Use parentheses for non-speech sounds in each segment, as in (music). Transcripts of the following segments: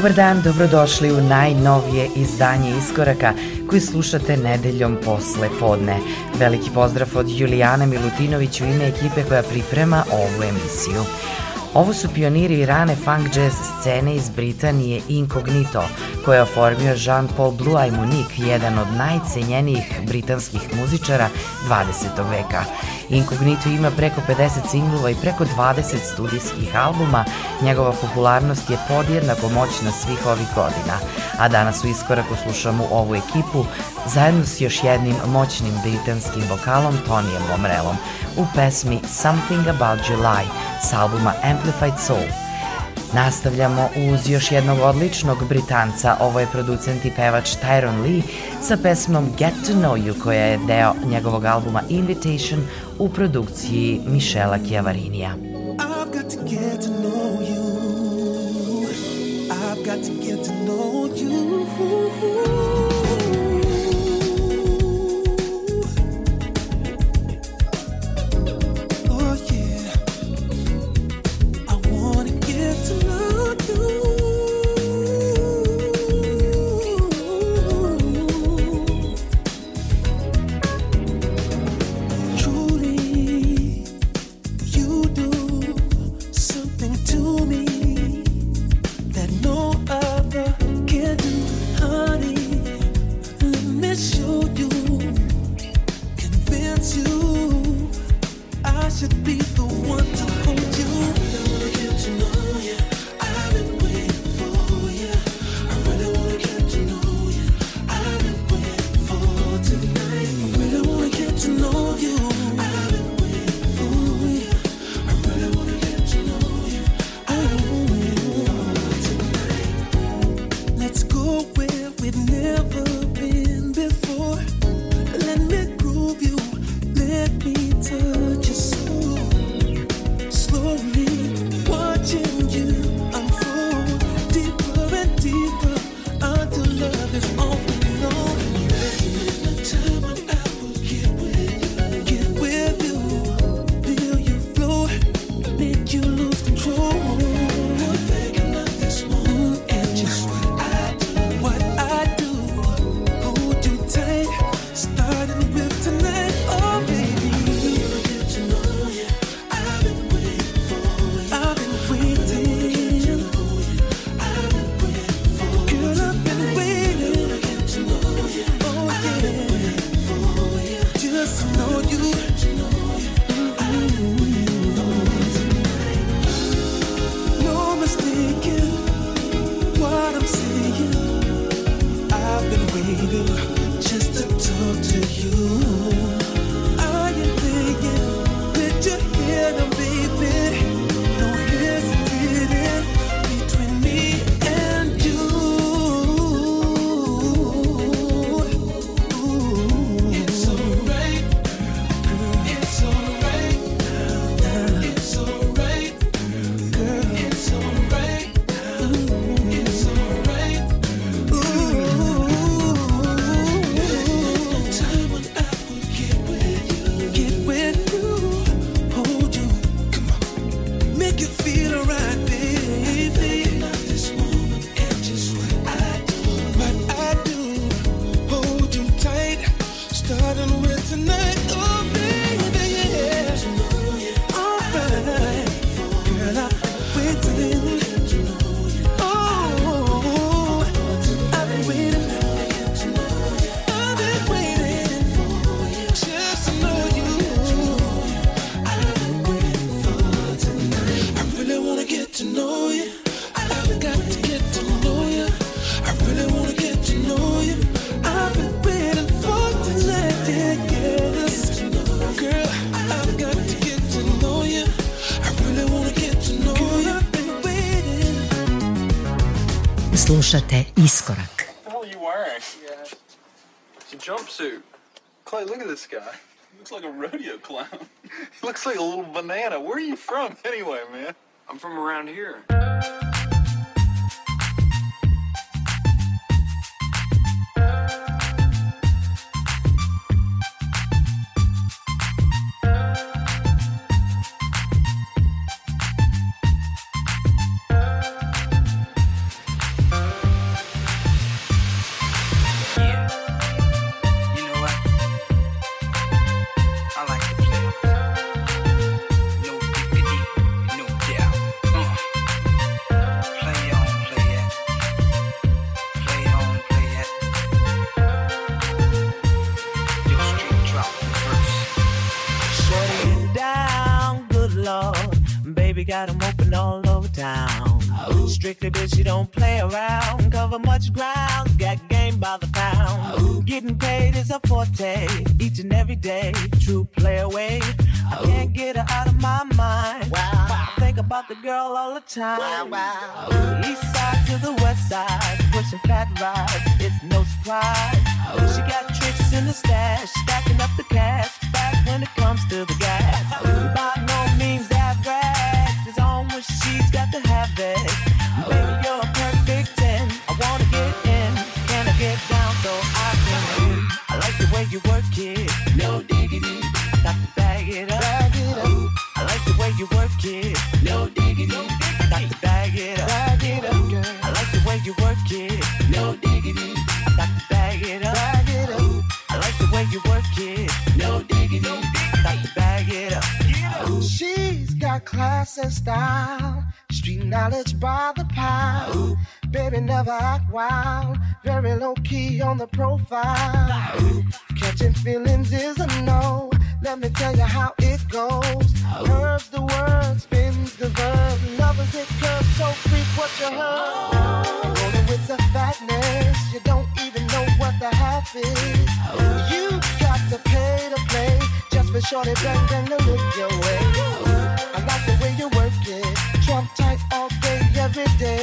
Dobar dan, dobrodošli u najnovije izdanje Iskoraka koji slušate nedeljom posle podne. Veliki pozdrav od Julijana Milutinović u ime ekipe koja priprema ovu emisiju. Ovo su pioniri rane funk jazz scene iz Britanije Incognito, koje je oformio Jean-Paul Blue Monique, jedan od najcenjenijih britanskih muzičara 20. veka. Incognito ima preko 50 singlova i preko 20 studijskih albuma, njegova popularnost je podjednako moćna svih ovih godina, a danas u iskoraku slušamo ovu ekipu zajedno s još jednim moćnim britanskim vokalom Tonijem Lomrelom u pesmi Something About July s albuma Amplified Soul. Nastavljamo uz još jednog odličnog Britanca, ovo je producent i pevač Tyron Lee sa pesmom Get to Know You koja je deo njegovog albuma Invitation u produkciji Mišela Chiavarinija. I've got to get to know you I've got to get to know you Slušate jumpsuit. Clay, look at this guy. He looks like a rodeo clown. (laughs) he looks like a little banana. Where are you from (laughs) anyway, man? I'm from around here. Got them open all over town. Strictly bitch, you don't play around. Cover much ground, got game by the pound. Getting paid is a forte, each and every day. True play away. I can't get her out of my mind. Wow. I think about the girl all the time. Wow, wow. East side to the west side, pushing fat rides, it's no surprise. She got tricks in the stash, stacking up the cash. Back when it comes to the gas, class and style, street knowledge by the pound. Baby never act wild, very low key on the profile. Catching feelings is a no. Let me tell you how it goes. Curves the word, spins the verb. Lovers it curves, so freak what you heard. Rolling with the fatness, you don't even know what the half is. You got to pay to play just for shorty bang bang to look your way. Every day.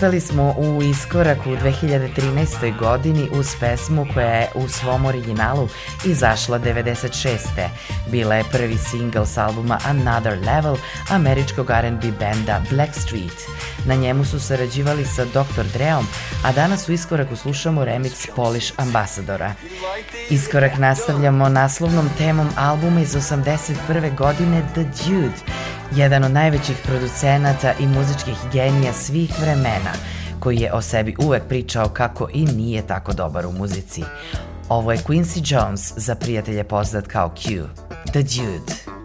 Ostali smo u iskoraku u 2013. godini uz pesmu koja je u svom originalu izašla 96. Bila je prvi single s albuma Another Level američkog R&B benda Blackstreet. Na njemu su sarađivali sa Dr. Dreom, a danas u iskoraku slušamo remix Polish Ambassadora. Iskorak nastavljamo naslovnom temom albuma iz 81. godine The Dude, jedan od najvećih producenata i muzičkih genija svih vremena, koji je o sebi uvek pričao kako i nije tako dobar u muzici. Ovo je Quincy Jones, za prijatelje poznat kao Q. The Dude.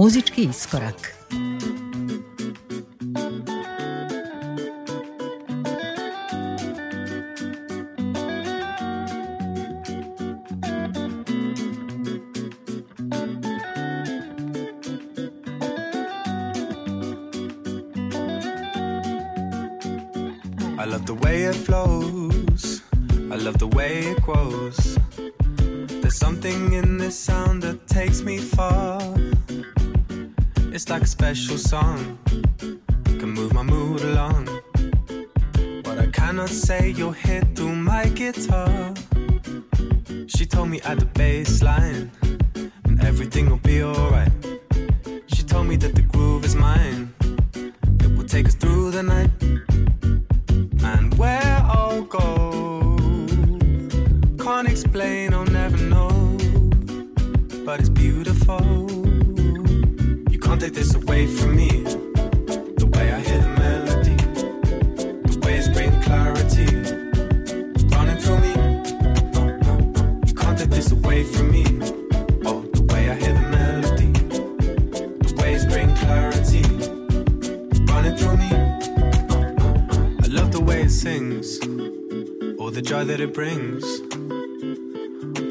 Muzički iskorak. Special song, all the joy that it brings.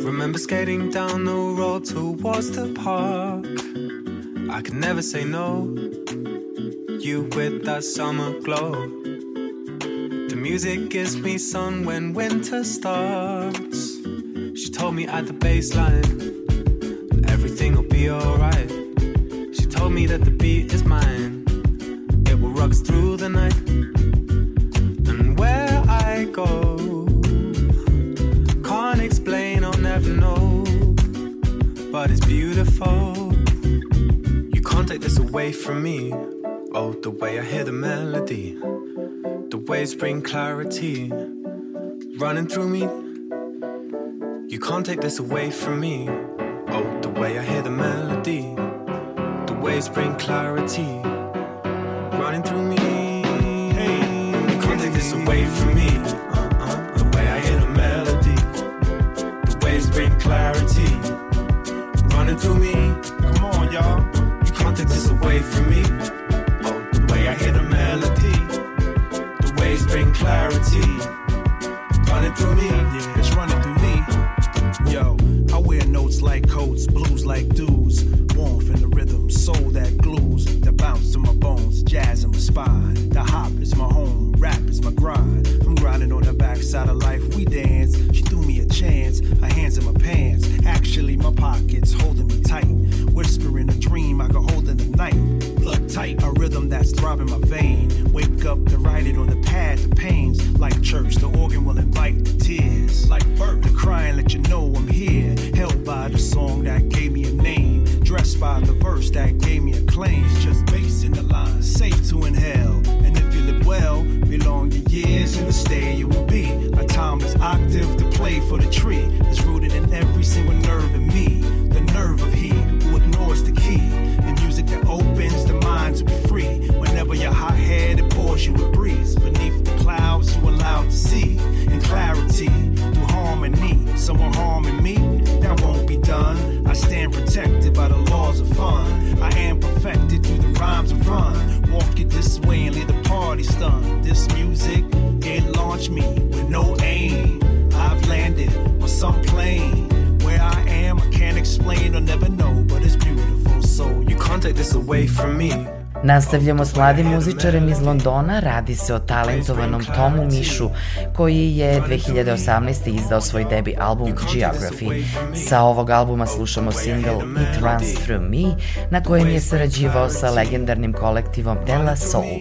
Remember skating down the road towards the park. I could never say no. You with that summer glow. The music gives me sun when winter starts. She told me at the baseline, everything will be alright. She told me that the beat is mine. It will rock through the night. Away from me. Oh, the way I hear the melody, the waves bring clarity, running through me. You can't take this away from me. Oh, the way I hear the melody, the waves bring clarity, running through me. Hey, you can't take this away from me. The way I hear the melody, the waves bring clarity, running through me. Away from me. Oh, the way I hear the melody, the waves bring clarity, running through me. Yeah, it's running through me. Yo, I wear notes like coats, blues like dudes. Throbbing my vein. Wake up to write it on the pad, the pains. Like church, Nastavljamo s mladim muzičarem iz Londona, radi se o talentovanom Tomu Mišu, koji je 2018. izdao svoj debi album Geography. Sa ovog albuma slušamo single It Runs Through Me, na kojem je sarađivao sa legendarnim kolektivom Della Soul.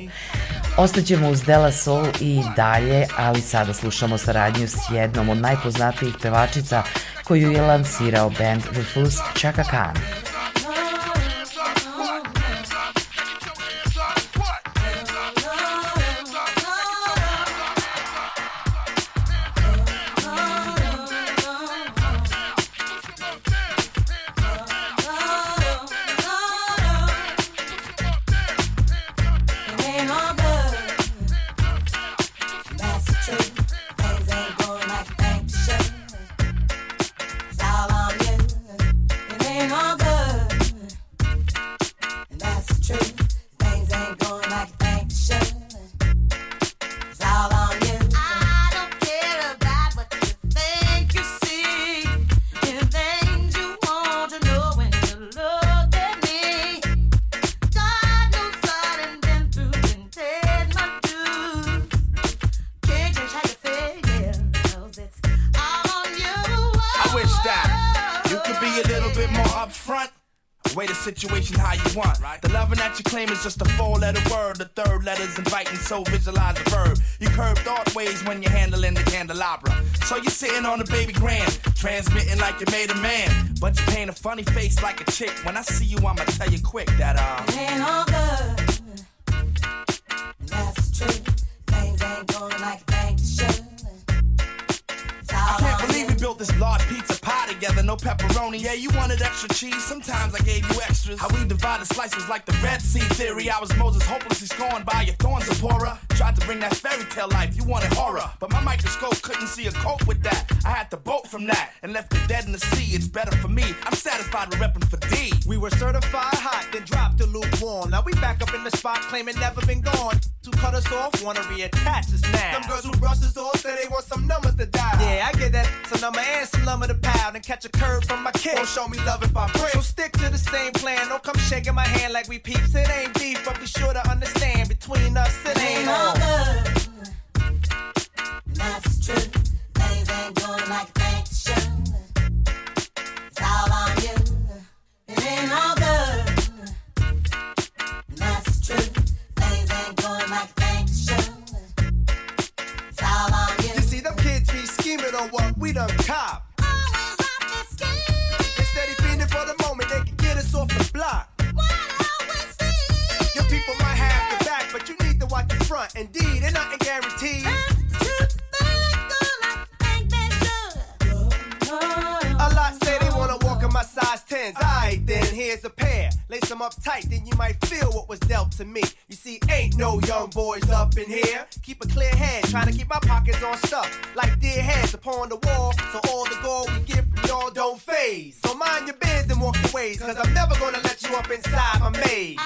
Ostaćemo uz Della Soul i dalje, ali sada slušamo saradnju s jednom od najpoznatijih pevačica koju je lansirao band The Fus Chaka Khan. Transmitting like you made a man. But you paint a funny face like a chick. When I see you, I'ma tell you quick that, uh. It ain't all good. That's true. Things ain't going like they should. I can't believe we built this large pizza pie together, no pepperoni. Yeah, you wanted extra cheese, sometimes I gave you extras. How we divided slice was like the Red Sea theory. I was Moses hopelessly scorned by your thorns, Zipporah. Tried to bring that fairy tale life, you wanted horror. But my microscope couldn't see a cope with that. I had to bolt from that and left it dead in the sea. It's better for me. I'm satisfied with repping for D. We were certified hot, then dropped the lukewarm. Now we back up in the spot, claiming never been gone. To cut us off, wanna reattach us now. Them girls who brush us off say they want some numbers to dial. Yeah, I get that. Some number and some lumber to pound and catch a curve from my kid. Won't show me love if I break. So stick to the same plan. Don't come shaking my hand like we peeps. It ain't deep, but be sure to understand between us it It ain't ain't all on what we done cop. Indeed, and nothing guaranteed. A lot say they wanna walk in my size 10s. Alright, then here's a pair. Lace them up tight, then you might feel what was dealt to me. You see, ain't no young boys up in here. Keep a clear head, trying to keep my pockets on stuff. Like dear heads upon the wall, so all the gold we get from y'all don't phase. So mind your biz and walk your ways, cause I'm never gonna let you up inside my maze.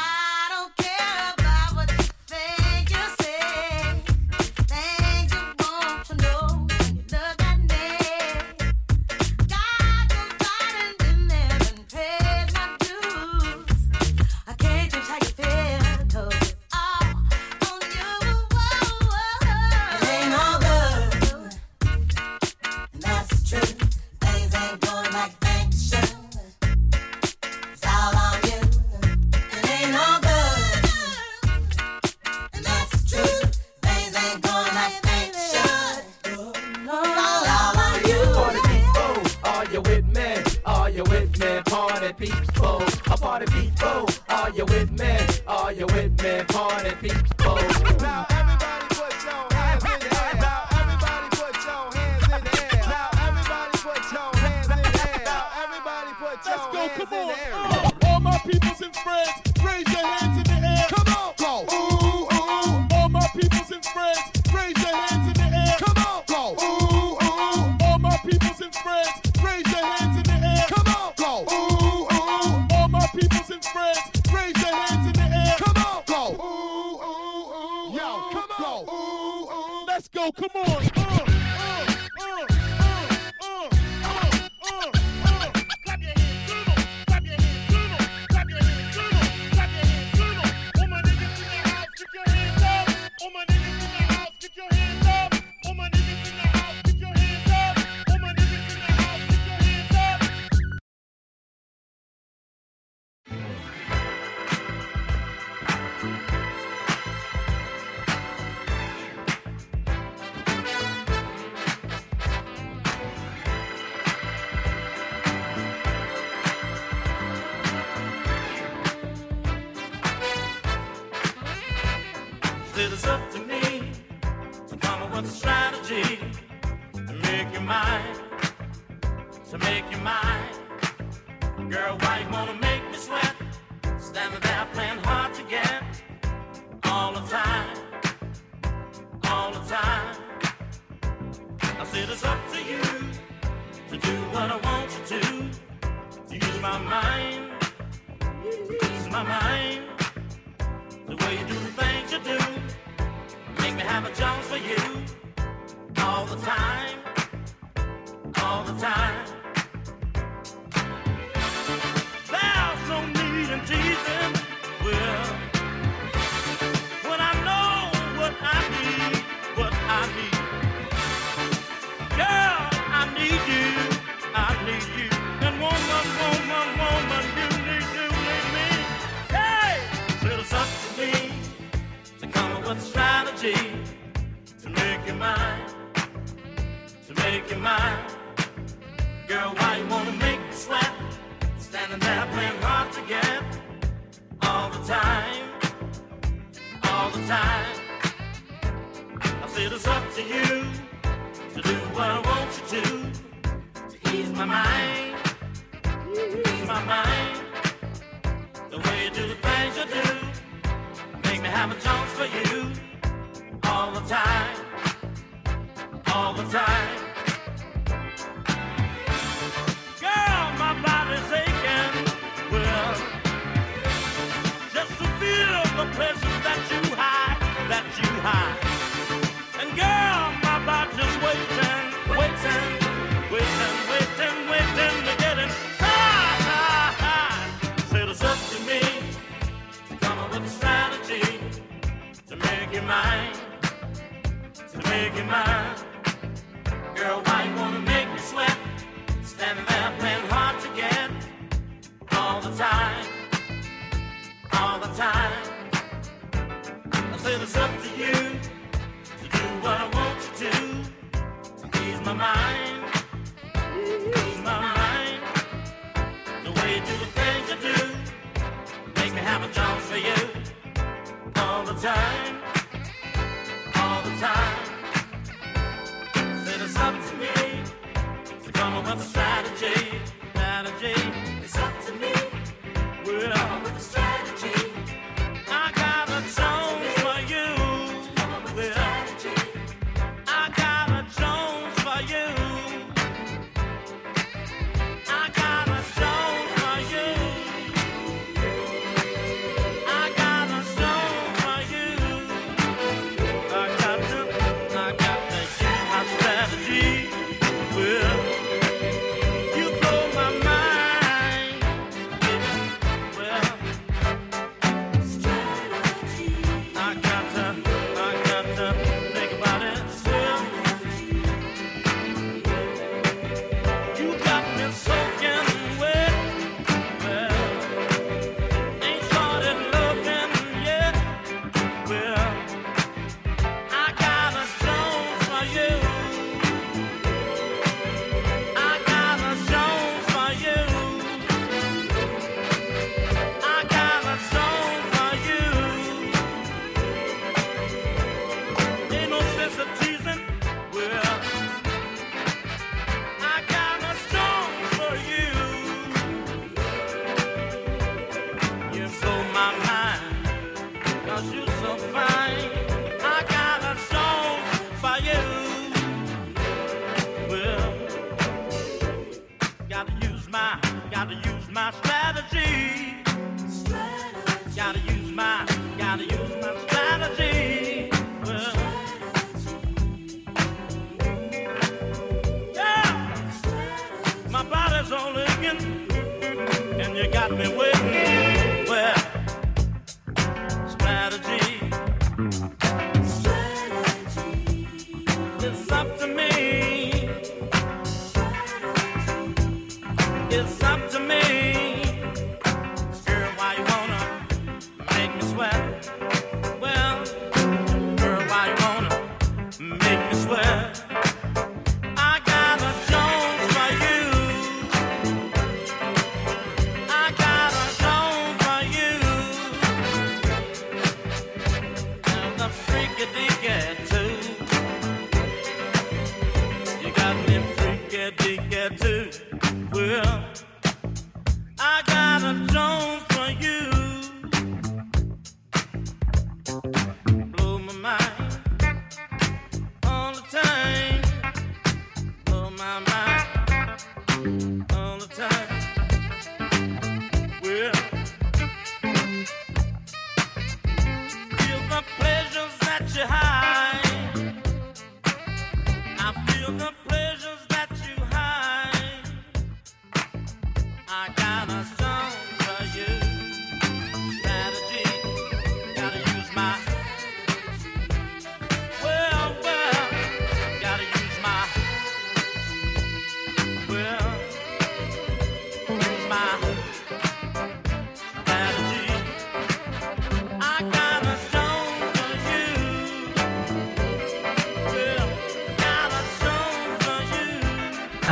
Come on. All the time. All the time make you mine. Girl, why you wanna make me sweat? Standing there playing hard to get all the time, all the time. I said it's up to you to do what I want you to, to ease my mind.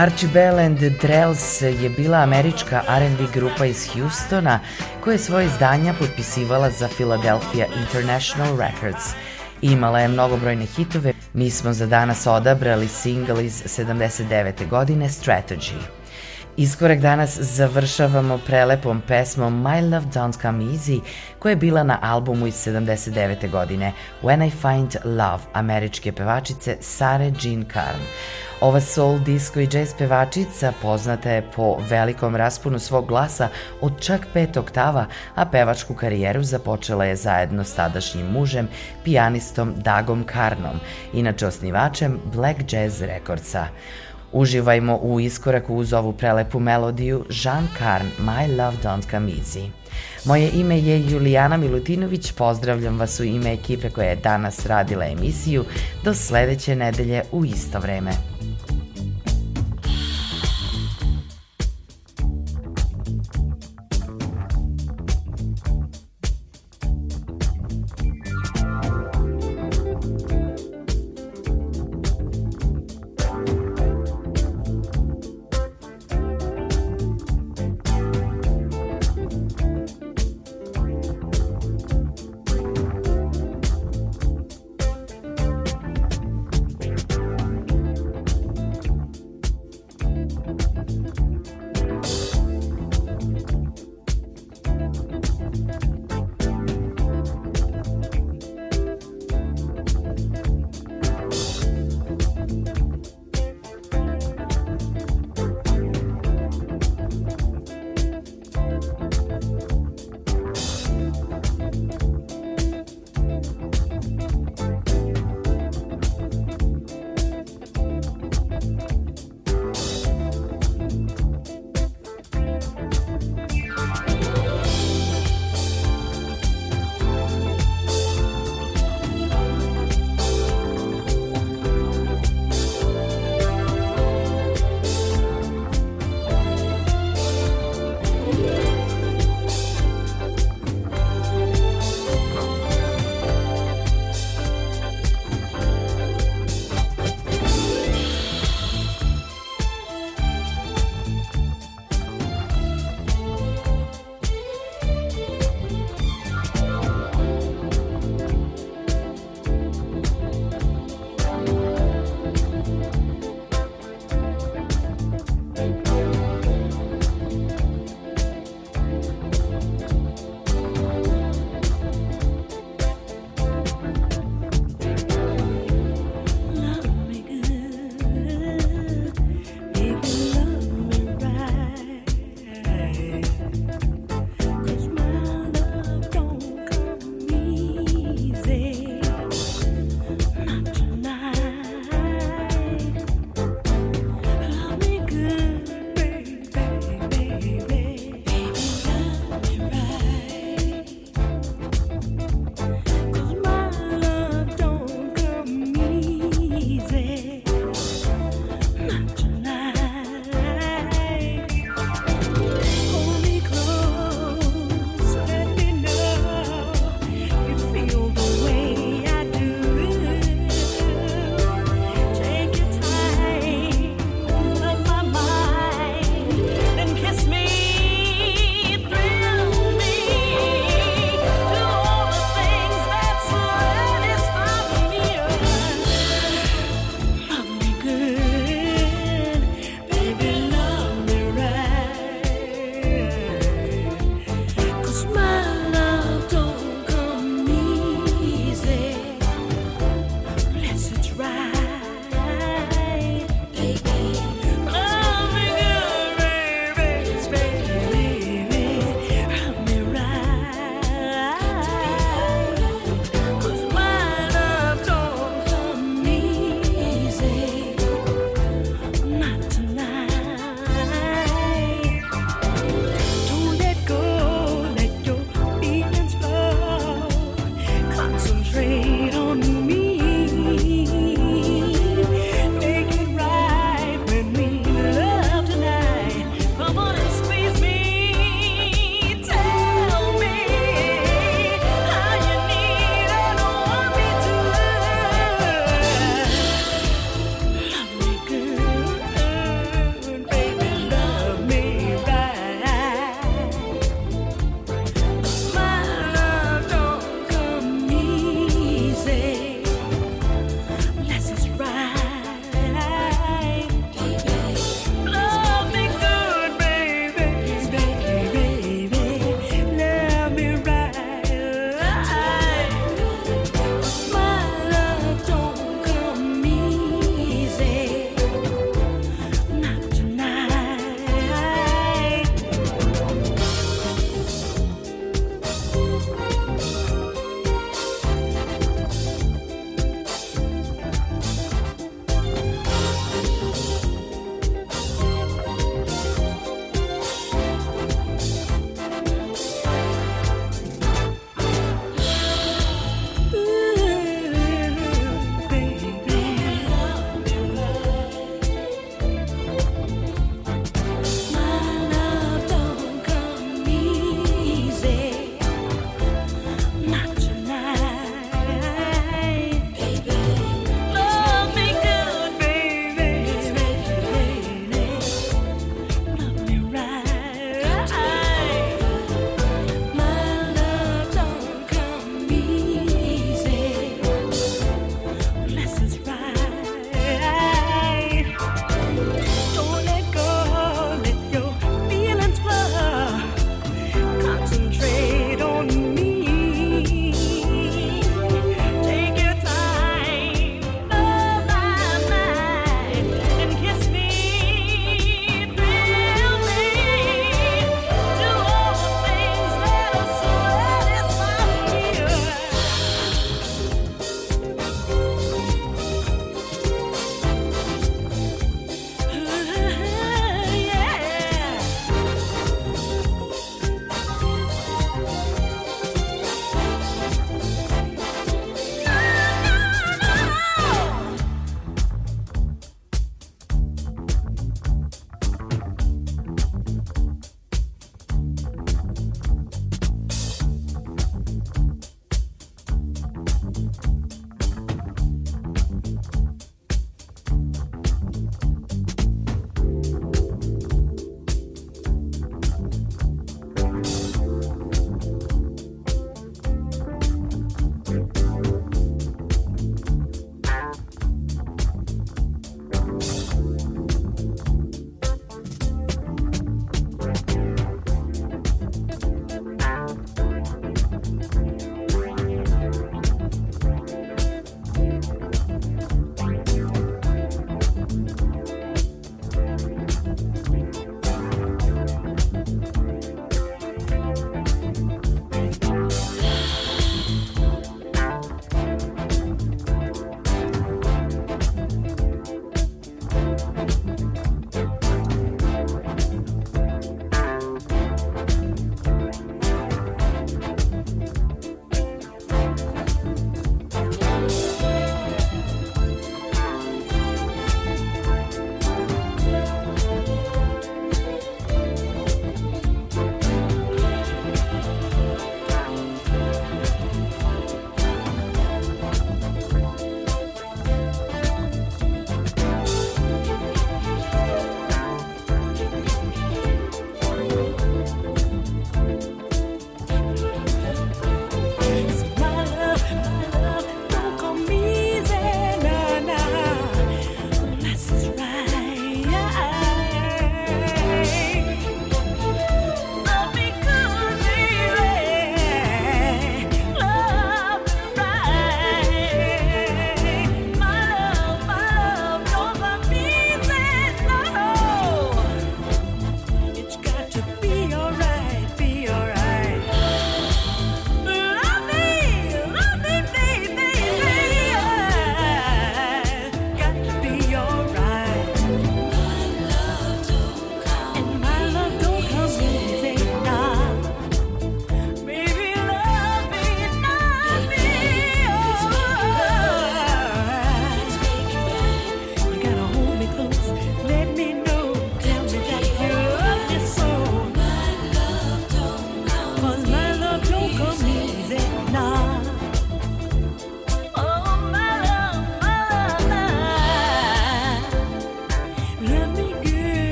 Archibald and Drells je bila američka R&B grupa iz Houstona koja je svoje izdanja potpisivala za Philadelphia International Records. Imala je mnogobrojne hitove. Mi smo za danas odabrali single iz 79. godine Strategy. Iskorak danas završavamo prelepom pesmom My Love Don't Come Easy koja je bila na albumu iz 79. godine When I Find Love američke pevačice Sare Jean Carn. Ova soul, disco i jazz pevačica poznata je po velikom rasponu svog glasa od čak pet oktava, a pevačku karijeru započela je zajedno s tadašnjim mužem, pijanistom Dagom Karnom, inače osnivačem Black Jazz Recordsa. Uživajmo u iskoraku uz ovu prelepu melodiju Jean Carn, My Love Don't Come Easy. Moje ime je Julijana Milutinović, pozdravljam vas u ime ekipe koja je danas radila emisiju. Do sledeće nedelje u isto vreme.